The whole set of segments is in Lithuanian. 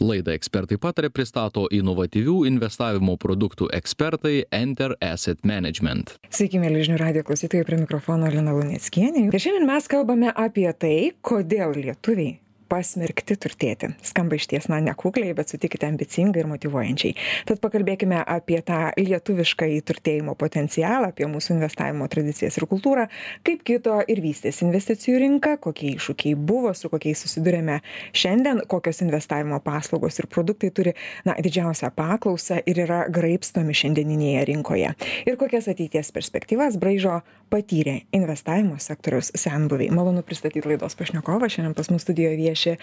Laidą ekspertai patarė pristato inovatyvių investavimo produktų ekspertai Enter Asset Management. Sveiki, mėly žinių radio klausytojai, prie mikrofono Lina Luneckienė. Ir šiandien mes kalbame apie tai, kodėl lietuviai pasmerkti turtėti. Skamba iš ties, na, nekukliai, bet sutikite ambicingai ir motivuojančiai. Tad pakalbėkime apie tą lietuvišką įturtėjimo potencialą, apie mūsų investavimo tradicijas ir kultūrą, kaip kito ir vystėsi investicijų rinka, kokie iššūkiai buvo, su kokiais susidurėme šiandien, kokios investavimo paslaugos ir produktai turi, na, didžiausią paklausą ir yra graipstomi šiandieninėje rinkoje. Ir kokias ateities perspektyvas braižo patyrę investavimo sektoriaus senbuviai. Malonu pristatyti laidos pašnekovą. Šiandien pas mus studijoje vieši vieši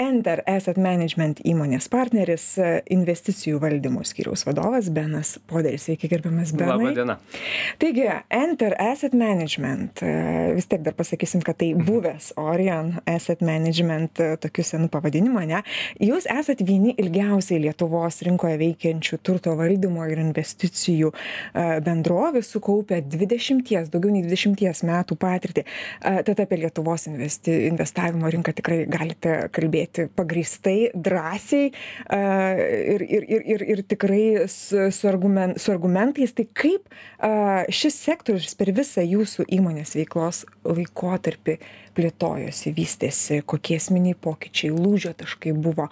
enter asset management įmonės partneris investicijų valdymo skyriaus vadovas benas poderis sveiki gerbiamas benai. Labą dieną. taigi enter asset management vis tiek dar pasakysim kad tai buvęs orion asset management tokiu senu pavadinimu ane? Jūs esat vieni ilgiausiai lietuvos rinkoje veikiančių turto valdymo ir investicijų bendrovių sukaupę dvidešimties daugiau nei dvidešimties metų patirtį. Tad apie lietuvos investi investavimo rinką tikrai galite kalbėti pagrįstai drąsiai ir ir ir ir ir tikrai su su argumen su argumentais. Tai kaip šis sektorius per visą jūsų įmonės veiklos laikotarpį plėtojosi vystėsi kokie esminiai pokyčiai lūžio taškai buvo?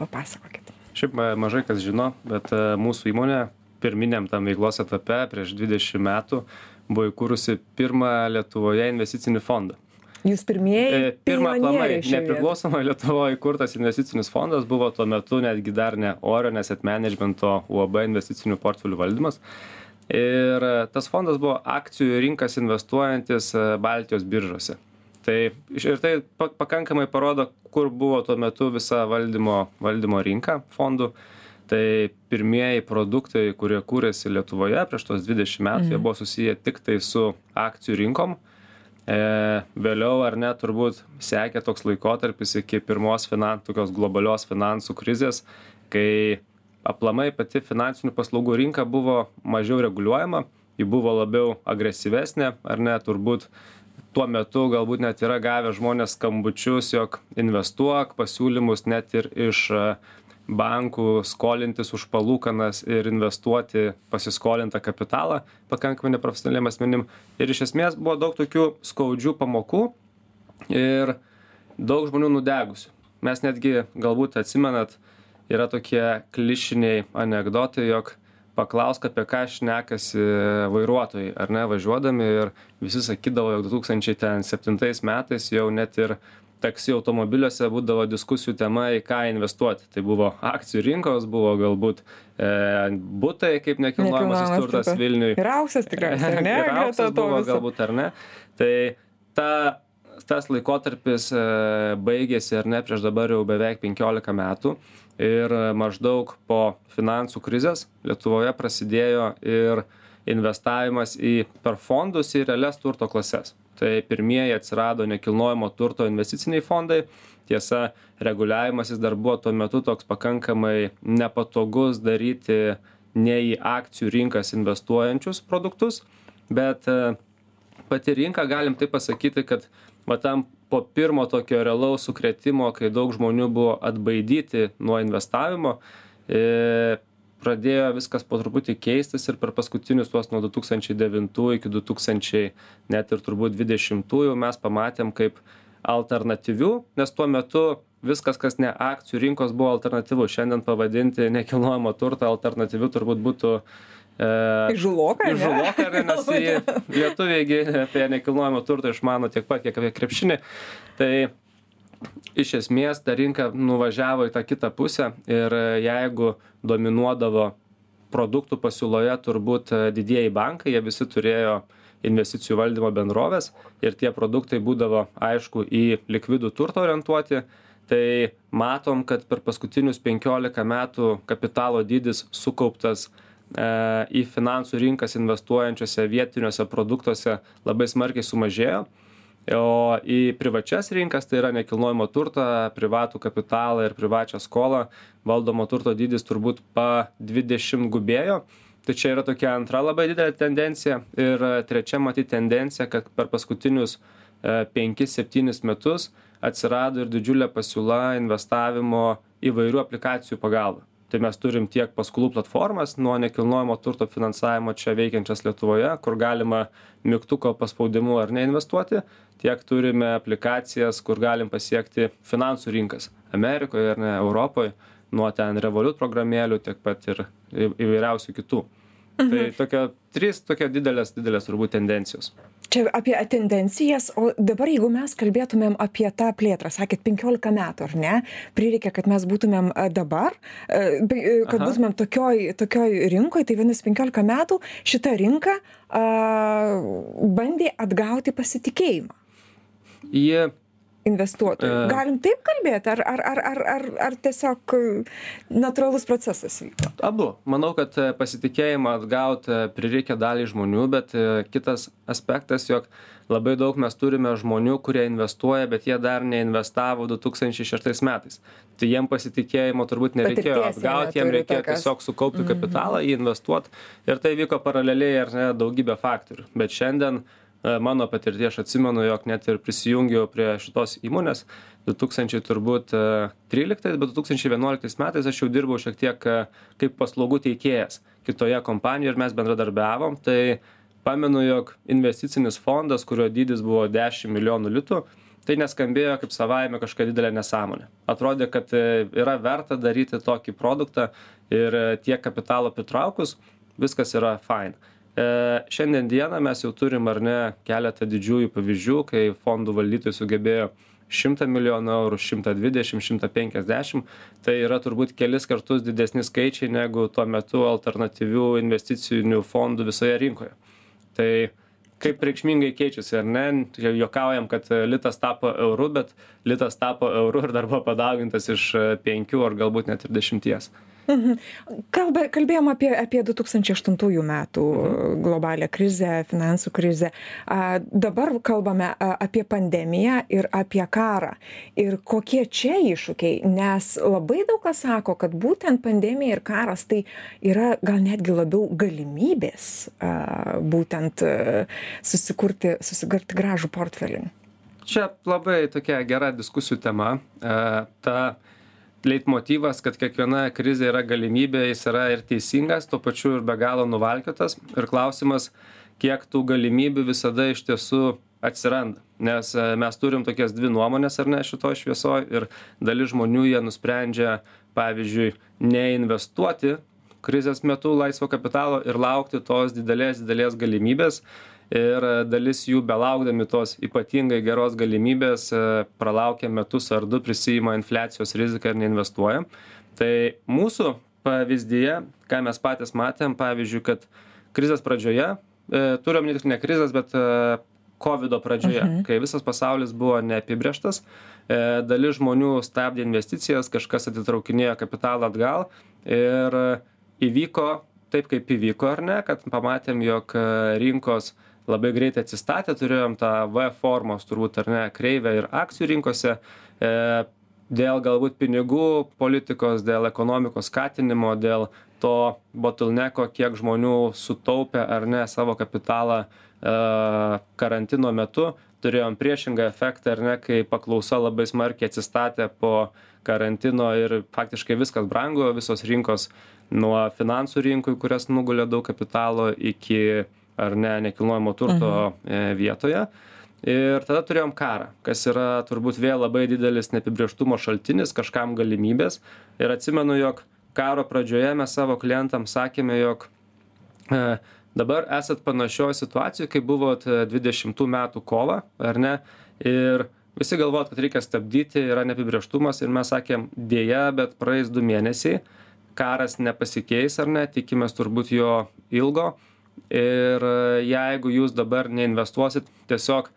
Papasakokit. Šiaip mažai kas žino, bet mūsų įmonė pirminiam tam veiklos etape prieš 20 metų buvo įkūrusi pirmą Lietuvoje investicinį fondą. Jūs pirmieji. Pirmą aplamai nepriklausomai Lietuvoje įkurtas investicinis fondas buvo tuo metu netgi dar ne Orion Asset Managemento UAB investicinių portfelių valdymas. Ir tas fondas buvo akcijų rinkas investuojantis Baltijos biržose. Tai ir tai pakankamai parodo, kur buvo tuo metu visa valdymo, valdymo rinka fondų. Tai pirmieji produktai, kurie kūrėsi Lietuvoje prieš tos 20 metų, mm. jie buvo susiję tik tai su akcijų rinkom. E, vėliau ar ne, turbūt sekė toks laikotarpis iki pirmos finan, tokios globalios finansų krizės, kai aplamai pati finansinių paslaugų rinka buvo mažiau reguliuojama, ji buvo labiau agresyvesnė, ar ne, turbūt tuo metu galbūt net yra gavę žmonės skambučius, jog investuok, pasiūlymus net ir iš bankų skolintis už palūkanas ir investuoti pasiskolintą kapitalą pakankamai neprofesionaliem asmenim. Ir iš esmės buvo daug tokių skaudžių pamokų ir daug žmonių nudegusių. Mes netgi galbūt atsimenat, yra tokie klišiniai anegdotai, jog paklausk apie ką šnekasi vairuotojai, ar ne, važiuodami ir visi sakydavo, jog 2007 metais jau net ir taksi automobiliuose būdavo diskusijų tema į ką investuoti. Tai buvo akcijų rinkos buvo galbūt e, butai kaip nekilnojamasis turtas vilniuj geriausias tikriausiai ar ne? Geriausias buvo galbūt ar ne? Tai ta tas laikotarpis e, baigėsi ar ne prieš dabar jau beveik penkiolika metų. Ir maždaug po finansų krizės lietuvoje prasidėjo ir investavimas į per fondus į realias turto klases tai pirmieji atsirado nekilnojamo turto investiciniai fondai. Tiesa reguliavimas jis dar buvo tuo metu toks pakankamai nepatogus daryti ne į akcijų rinkas investuojančius produktus bet e, pati rinka galim taip pasakyti kad va tam po pirmo tokio realaus sukrėtimo kai daug žmonių buvo atbaidyti nuo investavimo e, pradėjo viskas po truputį keistis ir per paskutinius tuos nuo du tūkstančiai devintų iki du tūkstančiai net ir turbūt dvidešimtųjų mes pamatėm kaip alternatyvių nes tuo metu viskas kas ne akcijų rinkos buvo alternatyvu šiandien pavadinti nekilnojamą turtą alternatyviu turbūt būtų e, Įžuloka. Įžuloka, nes lietuviai apie nekilnojamą turtą išmano tiek pat, kiek apie krepšinį. Tai iš esmės ta rinka nuvažiavo į tą kitą pusę ir jeigu dominuodavo produktų pasiūloje turbūt didieji bankai, jie visi turėjo investicijų valdymo bendrovės ir tie produktai būdavo aišku į likvidų turtą orientuoti, tai matom, kad per paskutinius 15 metų kapitalo dydis sukauptas e, į finansų rinkas investuojančiose vietiniuose produktuose labai smarkiai sumažėjo o į privačias rinkas tai yra nekilnojamą turtą privatų kapitalą ir privačią skolą valdomo turto dydis turbūt padvidešimtgubėjo tai čia yra tokia antra labai didelė tendencija ir trečia matyt tendencija kad per paskutinius e, penkis septynis metus atsirado ir didžiulė pasiūla investavimo įvairių aplikacijų pagalba tai mes turim tiek paskolų platformas nuo nekilnojamo turto finansavimo čia veikiančias lietuvoje kur galima mygtuko paspaudimu ar ne investuoti tiek turime aplikacijas kur galim pasiekti finansų rinkas amerikoj ar ne europoj nuo ten revolut programėlių tiek pat ir įvairiausių kitų. Tai tokia trys tokia didelės didelės turbūt tendencijos čia apie tendencijas o dabar jeigu mes kalbėtumėm apie tą plėtrą sakėt penkiolika metų ar ne prireikė kad mes būtumėm dabar e, kad būtumėm tokioj tokioj rinkoj tai vadinasi penkiolika metų šita rinka a bandė atgauti pasitikėjimą. Ji investuotojų. E. galim taip kalbėt ar ar ar ar ar ar tiesiog e, natūralus procesas vyko? Abu. Manau kad e, pasitikėjimą atgaut e, prireikia daliai žmonių bet kitas aspektas jog labai daug mes turime žmonių kurie investuoja bet jie dar neinvestavo du tūkstančiai šeštais metais. Tai jiem pasitikėjimo turbūt nereikėjo Patirties jie atgaut jiem reikėjo tokios. tiesiog sukaupti kapitalą jį investuot. Ir tai vyko paraleliai ar ne daugybė faktorių. Bet šiandien e, mano patirty aš atsimenu jog net ir prisijungiau prie šitos įmonės du tūkstančiai turbūt e, tryliktais bet du tūkstančiai vienuoliktais metais aš jau dirbau šiek tiek e, kaip paslaugų teikėjas kitoje kompanijoje ir mes bendradarbiavom. Tai pamenu jog investicinis fondas kurio dydis buvo dešim milijonų litų tai neskambėjo kaip savaime kažkokia didelė nesąmonė. Atrodė kad e, yra verta daryti tokį produktą ir e, tiek kapitalo pritraukus viskas yra fain e, šiandien dieną mes jau turim ar ne keletą didžiųjų pavyzdžių kai fondų valdytojai sugebėjo šimtą milijonų eurų šimtą dvidešim šimtą penkiasdešim tai yra turbūt kelis kartus didesni skaičiai negu tuo metu alternatyvių investicinių fondų visoje rinkoje. Tai kaip reikšmingai keičiasi ar ne? Jau juokaujam kad e, litas tapo euru bet litas tapo euru ir dar buvo padaugintas iš e, penkių ar galbūt net ir dešimties kalba kalbėjom apie apie du tūkstančiai aštuntųjų metų globalią krizę finansų krizę. A dabar kalbame a apie pandemiją ir apie karą. Ir kokie čia iššūkiai? Nes labai daug kas sako kad būtent pandemija ir karas tai yra gal netgi labiau galimybės a būtent a susikurti susikurti gražų portfelį. Čia labai tokia gera diskusijų tema. E, ta leitmotyvas kad kiekviena krizė yra galimybė jis yra ir teisingas tuo pačiu ir be galo nuvalkiotas. Ir klausimas kiek tų galimybių visada iš tiesų atsiranda. Nes e, mes turim tokias dvi nuomones ar ne šitoj šviesoj ir dalis žmonių jie nusprendžia pavyzdžiui neinvestuoti krizės metu laisvo kapitalo ir laukti tos didelės didelės galimybės ir dalis jų belaukdami tos ypatingai geros galimybės e, pralaukia metus ar du prisiima infliacijos riziką ir neinvestuoja. Tai mūsų pavyzdyje ką mes patys matėm pavyzdžiui kad krizės pradžioje e, turiu omeny ne krizės bet e, kovido pradžioje kai visas pasaulis buvo neapibrėžtas e, dalis žmonių stabdė investicijas kažkas atitraukinėjo kapitalą atgal ir įvyko taip kaip įvyko ar ne kad pamatėm jog e, rinkos labai greitai atsistatė turėjom tą v formos turbūt ar ne kreivę ir akcijų rinkose. E, dėl galbūt pinigų politikos dėl ekonomikos skatinimo dėl to botilneko kiek žmonių sutaupė ar ne savo kapitalą e, karantino metu. Turėjom priešingą efektą ar ne kai paklausa labai smarkiai atsistatė po karantino ir faktiškai viskas brango visos rinkos nuo finansų rinkų kurias nugulė daug kapitalo iki ar ne nekilnojamo turto e, vietoje. Ir tada turėjom karą kas yra turbūt vėl labai didelis neapibrėžtumo šaltinis kažkam galimybės. Ir atsimenu jog karo pradžioje mes savo klientam sakėme jog e, dabar esat panašioj situacijoj kaip buvot dvidešimtų metų kovą ar ne? Ir visi galvojat kad reikia stabdyti yra neapibrėžtumas. Ir mes sakėm deja bet praeis du mėnesiai karas nepasikeis ar ne? Tikimės turbūt jo ilgo ir jeigu jūs dabar neinvestuosit tiesiog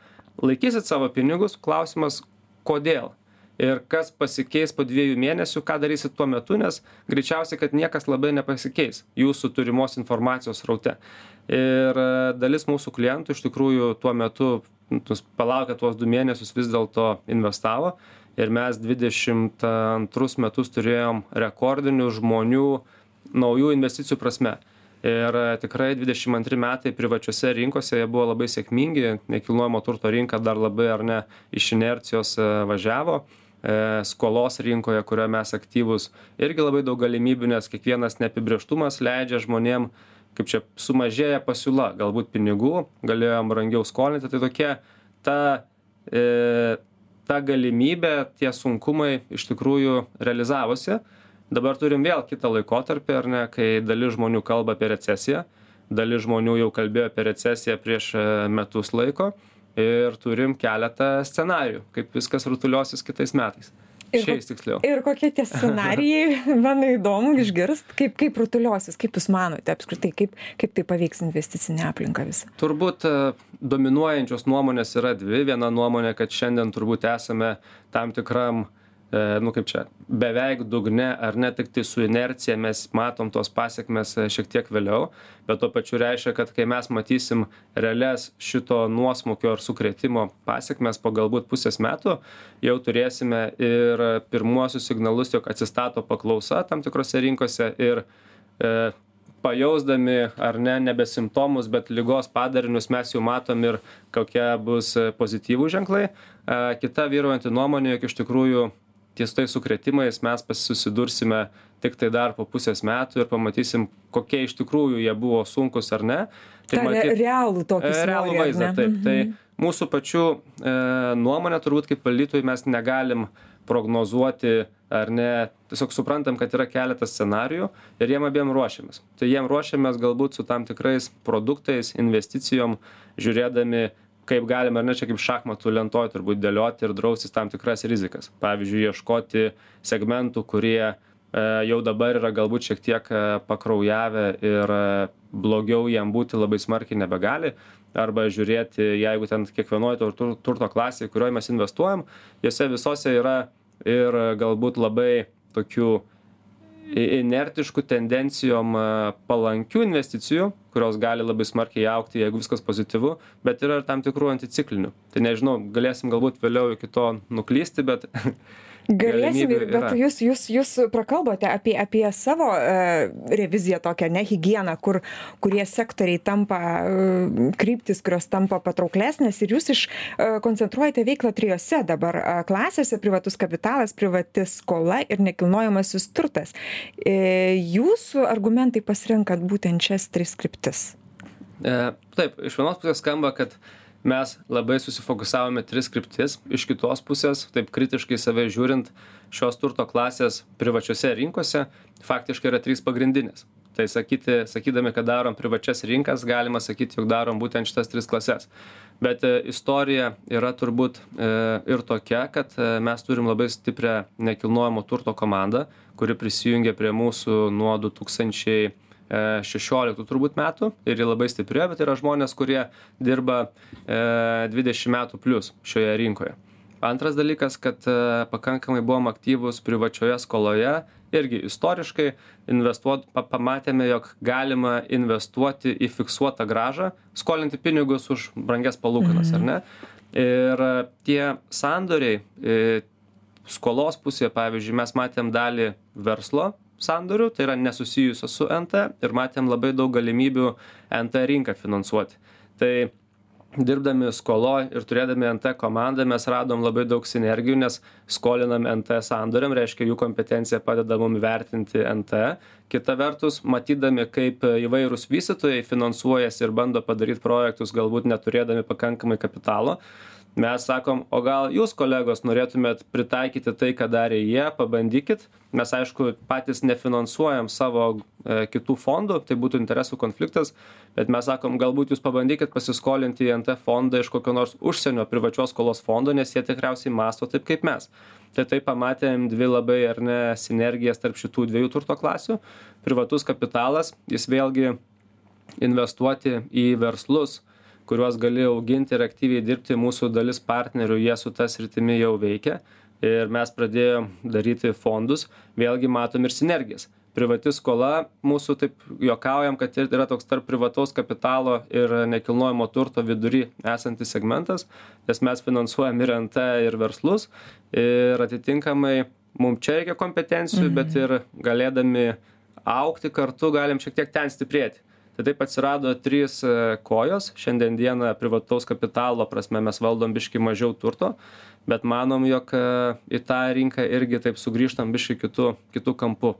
laikysit savo pinigus klausimas kodėl? Ir kas pasikeis po dviejų mėnesių ką darysit tuo metu nes greičiausiai kad niekas labai nepasikeis jūsų turimos informacijos sraute. Ir dalis mūsų klientų iš tikrųjų tuo metu palaukę tuos du mėnesius vis dėlto investavo. Ir mes dvidešimt antrus metus turėjom rekordinių žmonių naujų investicijų prasme ir tikrai dvidešim antri metai privačiose rinkose jie buvo labai sėkmingi. Nekilnojamo turto rinka dar labai ar ne iš inercijos važiavo. Skolos rinkoje, kurioje mes aktyvus, irgi labai daug galimybių, nes kiekvienas neapibrieštumas leidžia žmonėm, kaip čia sumažėja pasiūla, galbūt pinigų, galėjom brangiau skolinti, tai tokia ta, e, ta galimybė, tie sunkumai iš tikrųjų realizavosi. Dabar turim vėl kitą laikotarpį, ar ne, kai dalis žmonių kalba apie recesiją, dalis žmonių jau kalbėjo apie recesiją prieš e, metus laiko ir turim keletą scenarijų, kaip viskas rutuliosis kitais metais. Ir, Šiais tiksliau. ir kokie tie scenarijai, man įdomu išgirst, kaip, kaip rutuliosis, kaip Jūs manote apskritai, kaip, kaip tai paveiks investicinę aplinką visą. Turbūt e, dominuojančios nuomonės yra dvi. Viena nuomonė, kad šiandien turbūt esame tam tikram uh, nu kaip čia, beveik dugne, ar ne tik tai su inercija mes matom tos pasiekmes e, šiek tiek vėliau, bet tuo pačiu reiškia, kad kai mes matysim realias šito nuosmukio ar sukretimo pasiekmes po galbūt pusės metų, jau turėsime ir pirmuosius signalus, jog atsistato paklausa tam tikrose rinkose ir e, pajausdami ar ne nebe simptomus, bet lygos padarinius mes jau matom ir kokie bus pozityvų ženklai. E, kita vyruojanti nuomonė, jog iš tikrųjų ties tais sukrėtimais mes susidursime tiktai dar po pusės metų ir pamatysim, kokie iš tikrųjų jie buvo sunkus ar ne. Tai Ta matyt, realų tokį svorį, realų vaizdą. Taip, tai mhm. mūsų pačių e, nuomonė turbūt kaip valdytojai mes negalim prognozuoti ar ne, tiesiog suprantam, kad yra keletas scenarijų ir jiem abiem ruošiamės. Tai jiem ruošiamės galbūt su tam tikrais produktais, investicijom, žiūrėdami kaip galima ar ne čia kaip šachmatų lentoj turbūt dėlioti ir draustis tam tikras rizikas. Pavyzdžiui ieškoti segmentų kurie e, jau dabar yra galbūt šiek tiek e, pakraujavę ir e, blogiau jiem būti labai smarkiai nebegali. Arba žiūrėti jeigu ten kiekvienoj tur turto klasėj kurioj mes investuojam jose visose yra ir galbūt labai tokių inertiškų tendencijom palankių investicijų kurios gali labai smarkiai augti jeigu viskas pozityvu bet yra ir tam tikrų anticiklinių tai nežinau galėsim galbūt vėliau iki to nuklysti bet Galėsim, bet jūs, jūs, jūs prakalbote apie, apie savo uh, reviziją tokią, ne higieną, kur, kurie sektoriai tampa, uh, kryptis, kurios tampa patrauklesnės ir jūs iš uh, koncentruojate veiklą trijose dabar klasėse - privatus kapitalas, privati skola ir nekilnojamasis turtas. Jūsų argumentai pasirenkant būtent šias tris kryptis. E, taip, iš vienos pusės skamba, kad uh, mes labai susifokusavome tris kryptis. Iš kitos pusės taip kritiškai save žiūrint šios turto klasės privačiose rinkose faktiškai yra trys pagrindinės. Tai sakyti sakydami kad darom privačias rinkas galima sakyt jog darom būtent šitas tris klases bet e, istorija yra turbūt e, ir tokia kad e, mes turim labai stiprią nekilnojamo turto komandą kuri prisijungė prie mūsų nuo du tūkstančiai 16 e, turbūt metų ir ji labai stipri, bet yra žmonės, kurie dirba 20 e, metų plus šioje rinkoje. Antras dalykas, kad e, pakankamai buvom aktyvus privačioje skoloje, irgi istoriškai investuot, pamatėme, jog galima investuoti į fiksuotą gražą, skolinti pinigus už brangias palūkanas, mhm. ar ne? Ir tie sandoriai, skolos pusėje, pavyzdžiui, mes matėm dalį verslo sandorių tai yra nesusijusios su nt ir matėm labai daug galimybių nt rinką finansuoti. Tai dirbdami skoloj ir turėdami nt komandą mes radom labai daug sinergijų nes skolinam nt sandoriam reiškia jų kompetencija padeda mum įvertinti nt kita vertus matydami kaip įvairūs vystytojai finansuojasi ir bando padaryt projektus galbūt neturėdami pakankamai kapitalo mes sakom o gal jūs kolegos norėtumėt pritaikyti tai ką darė jie? Pabandykit. Mes aišku patys nefinansuojam savo e, kitų fondų tai būtų interesų konfliktas bet mes sakom galbūt jūs pabandykit pasiskolinti į nt fondą iš kokio nors užsienio privačios skolos fondo nes jie tikriausiai mąsto taip kaip mes. Tai taip pamatėm dvi labai ar ne sinergijas tarp šitų dviejų turto klasių. Privatus kapitalas jis vėlgi investuoti į verslus kuriuos gali auginti ir aktyviai dirbti mūsų dalis partnerių jie su ta sritimi jau veikia. Ir mes pradėjom daryti fondus. Vėlgi matom ir sinergijas. Privati skola mūsų taip juokaujam kad yra toks tarp privataus kapitalo ir nekilnojamo turto vidury esantis segmentas nes mes finansuojam ir nt ir verslus. Ir atitinkamai mum čia reikia kompetencijų bet ir galėdami augti kartu galim šiek tiek ten stiprėti tai taip atsirado trys e, kojos. Šiandien dieną privataus kapitalo prasme mes valdom biškį mažiau turto bet manom jog į tą rinką irgi taip sugrįžtam biškį kitu kitu kampu.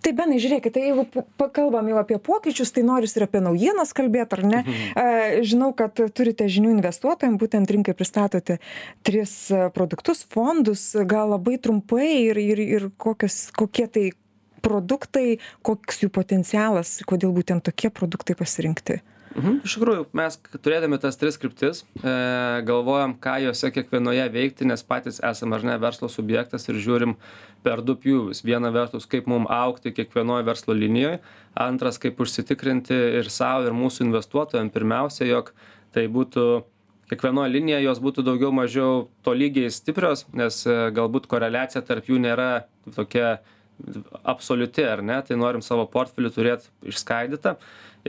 Tai benai žiūrėkit tai jeigu pakalbam jau apie pokyčius tai noris ir apie naujienas kalbėt ar ne? Mhm. žinau kad turite žinių investuotojam būtent rinkai pristatote tris produktus fondus. Gal labai trumpai ir ir ir kokios kokie tai produktai koks jų potencialas kodėl būtent tokie produktai pasirinkti Mhm. Iš tikrųjų, mes turėdami tas tris kryptis, e, galvojam, ką juose kiekvienoje veikti, nes patys esame ar ne verslo subjektas ir žiūrim per du pjūvius. Viena vertus, kaip mums aukti kiekvienoje verslo linijoje, antras, kaip užsitikrinti ir savo, ir mūsų investuotojams pirmiausia, jog tai būtų kiekvienoje linijoje jos būtų daugiau mažiau tolygiai stiprios, nes e, galbūt koreliacija tarp jų nėra tokia absoliuti, ar ne, tai norim savo portfelį turėti išskaidytą.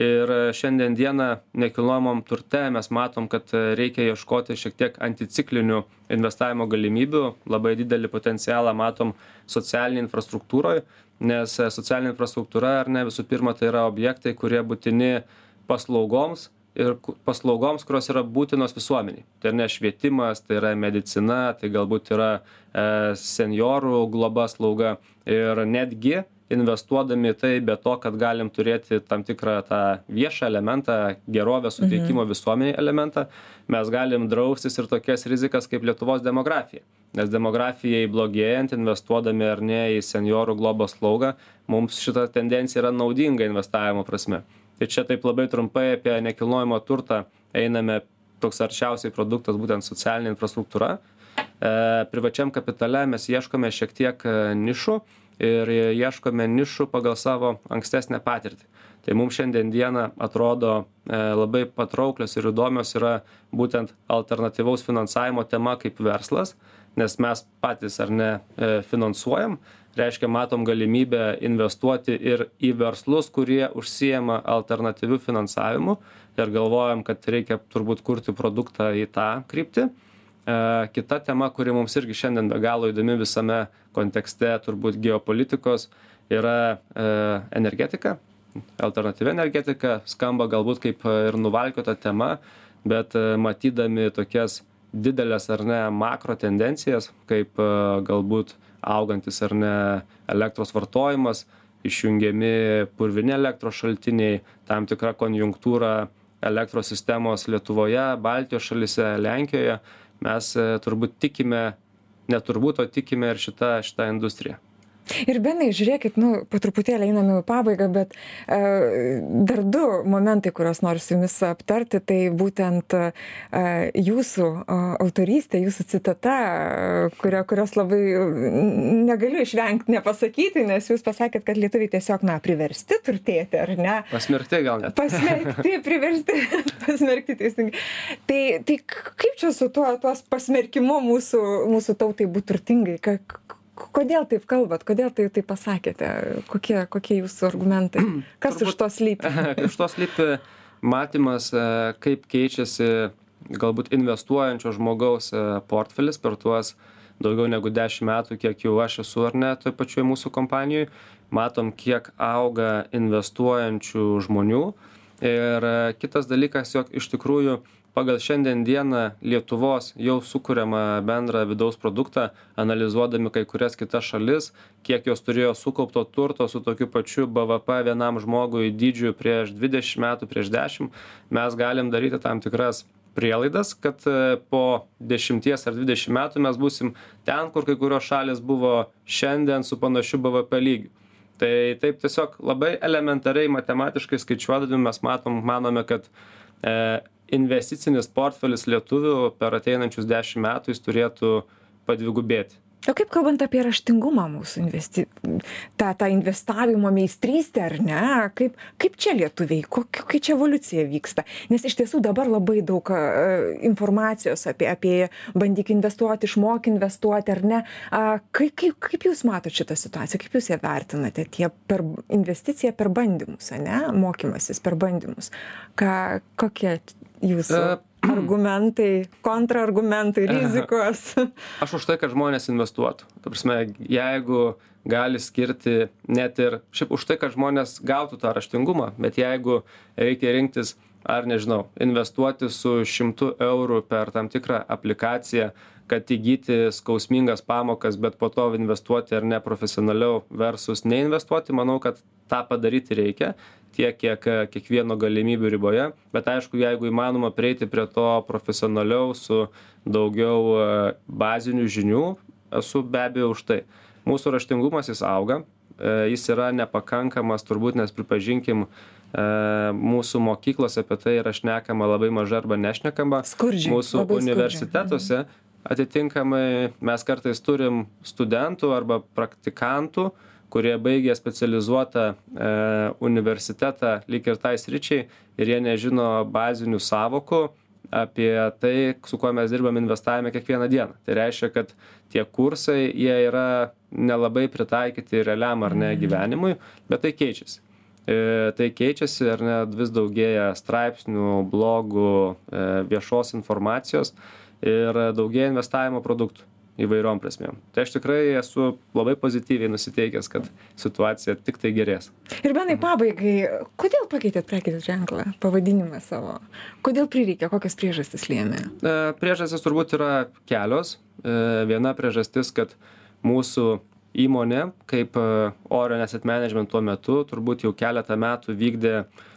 Ir šiandien dieną nekilnojamam turte mes matom kad reikia ieškoti šiek tiek anticiklinių investavimo galimybių. Labai didelį potencialą matom socialinėj infrastruktūroj nes socialinė infrastruktūra ar ne visų pirma tai yra objektai kurie būtini paslaugoms ir paslaugoms kurios yra būtinos visuomenei tai ar ne švietimas tai yra medicina tai galbūt yra e senjorų globa slauga. Ir netgi investuodami į tai be to kad galim turėti tam tikrą tą viešą elementą gerovės suteikimo mhm. visuomenei elementą mes galim draustis ir tokias rizikas kaip lietuvos demografija. Nes demografijai blogėjant investuodami ar ne į senjorų globos slaugą mums šita tendencija yra naudinga investavimo prasme tai čia taip labai trumpai apie nekilnojamą turtą. Einame toks arčiausiai produktas būtent socialinė infrastruktūra. E privačiam kapitale mes ieškome šiek tiek e, nišų ir ieškome nišų pagal savo ankstesnę patirtį. Tai mums šiandien dieną atrodo e, labai patrauklios ir įdomios yra būtent alternatyvaus finansavimo tema kaip verslas nes mes patys ar ne e, finansuojam. Reiškia matom galimybę investuoti ir į verslus kurie užsiima alternatyviu finansavimu ir galvojam kad reikia turbūt kurti produktą į tą kryptį. E kita tema kuri mums irgi šiandien be galo įdomi visame kontekste turbūt geopolitikos yra e energetika. Alternatyvi energetika skamba galbūt kaip ir nuvalkiota tema bet matydami tokias dideles ar ne makro tendencijas kaip e, galbūt augantis ar ne elektros vartojimas išjungiami purvini elektros šaltiniai tam tikra konjunktūra elektros sistemos lietuvoje baltijos šalyse lenkijoje. Mes e, turbūt tikime ne turbūt o tikime ir šita šita industrija ir benai žiūrėkit nu po truputėlį einam į pabaigą bet e dar du momentai kuriuos noriu su jumis aptarti. Tai būtent e jūsų autorystė jūsų citata kurią kurios labai negaliu išvengt nepasakyti nes jūs pasakėt kad lietuviai tiesiog na priversti turtėti ar ne? Pasmerkti gal net. Pasmerkti priversti pasmerkti teisingai. Tai tai kaip čia su tuo tuos pasmerkimu mūsų mūsų tautai būt turtingai? Ka kodėl taip kalbat? Kodėl tai taip pasakėte? Kokie kokie jūsų argumentai? Kas už to slypi? už to slypi matymas e, kaip keičiasi galbūt investuojančio žmogaus e, portfelis per tuos daugiau negu dešim metų kiek jau aš esu ar ne toj pačioj mūsų kompanijoj. Matom kiek auga investuojančių žmonių. Ir e, kitas dalykas jog iš tikrųjų pagal šiandien dieną lietuvos jau sukuriamą bendrą vidaus produktą analizuodami kai kurias kitas šalis kiek jos turėjo sukaupto turto su tokiu pačiu bvp vienam žmogui dydžiu prieš dvidešim metų prieš dešim mes galim daryti tam tikras prielaidas kad e, po dešimties ar dvidešim metų mes būsim ten kur kai kurios šalys buvo šiandien su panašiu bvp lygiu. Tai taip tiesiog labai elementariai matematiškai skaičiuodami mes matom manome kad e investicinis portfelis lietuvių per ateinančius dešim metų jis turėtų padvigubėti. O kaip kalbant apie raštingumą mūsų investi tą tą investavimo meistrystę ar ne? Kaip kaip čia lietuviai kokia čia evoliucija vyksta? Nes iš tiesų dabar labai daug informacijos apie apie bandyk investuot išmok investuoti ar ne? A kai kaip kaip jūs matot šitą situaciją? Kaip jūs ją vertinate? Tie per investicija per bandymus ane? Mokymasis per bandymus. Ką kokie jūsų argumentai kontrargumentai rizikos. Aš už tai kad žmonės investuotų. Ta prasme jeigu gali skirti net ir šiaip už tai kad žmonės gautų tą raštingumą bet jeigu reikia rinktis ar nežinau investuoti su šimtu eurų per tam tikrą aplikaciją kad įgyti skausmingas pamokas bet po to investuoti ar ne profesionaliau versus neinvestuoti manau kad tą padaryti reikia tiek kiek kiekvieno galimybių riboje. Bet aišku jeigu įmanoma prieiti prie to profesionaliau su daugiau bazinių žinių esu be abejo už tai. Mūsų raštingumas jis auga e, jis yra nepakankamas turbūt nes pripažinkim e, mūsų mokyklose apie tai yra šnekama labai mažai arba nešnekama. Skurdžiai. mūsų universitetuose atitinkamai mes kartais turim studentų arba praktikantų kurie baigė specializuotą e, universitetą lyg ir tai sričiai ir jie nežino bazinių sąvokų apie tai su kuo mes dirbam investavime kiekvieną dieną. Tai reiškia kad tie kursai jie yra nelabai pritaikyti realiam ar ne gyvenimui bet tai keičiasi. E, tai keičiasi ar ne vis daugėja straipsnių blogų e, viešos informacijos ir daugėja investavimo produktų įvairiom prasmėm tai aš tikrai esu labai pozityviai nusiteikęs kad situacija tiktai gerės Ir benai pabaigai, kodėl pakeitėt prekės ženklą, pavadinimą savo? Kodėl prireikė, kokias priežastis lėmė? E, priežastys turbūt yra kelios E, viena priežastis kad mūsų įmonė kaip e, orion asset management tuo metu turbūt jau keletą metų vykdė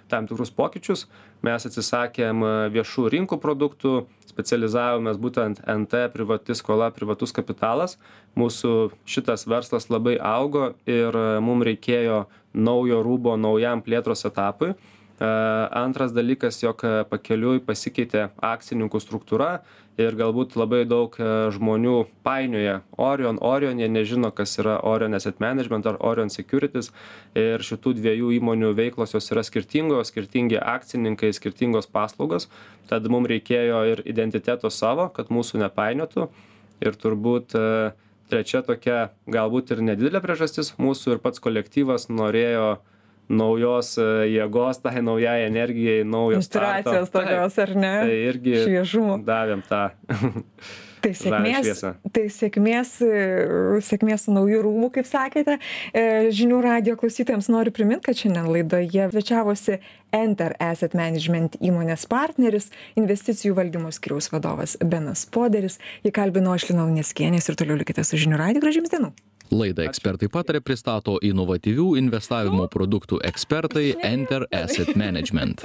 tam tikrus pokyčius mes atsisakėm viešų rinkų produktų specializavomės būtent nt privati skola privatus kapitalas. Mūsų šitas verslas labai augo ir mum reikėjo naujo rūbo naujam plėtros etapui antras dalykas jog pakeliui pasikeitė akcininkų struktūra ir galbūt labai daug žmonių painioja orion. Orion jie nežino kas yra orion asset management ar orion securities ir šitų dviejų įmonių veiklos jos yra skirtingos skirtingi akcininkai skirtingos paslaugos. Tad mum reikėjo ir identiteto savo kad mūsų nepainiotų. Ir turbūt trečia tokia galbūt ir nedidelė priežastis mūsų ir pats kolektyvas norėjo naujos jėgos tai naujai energijai naujo starto Inspiracijos tokios, ar ne? tai irgi Šviežumo. davėm tą Tai žalią sėkmės, tai sėkmės, e, sėkmės su naujų rūmų, kaip sakėte. E, Žinių radio klausytojams noriu priminti, kad šiandien laidoje svečiavosi Enter Asset Management įmonės partneris, investicijų valdymo skiriaus vadovas Benas Poderis. Jį kalbino aš Lina Uneskienės ir toliau likite su žinių radio. Gražiams dienų. Laidą ekspertai patarė pristato inovatyvių investavimo produktų ekspertai Enter Asset Management.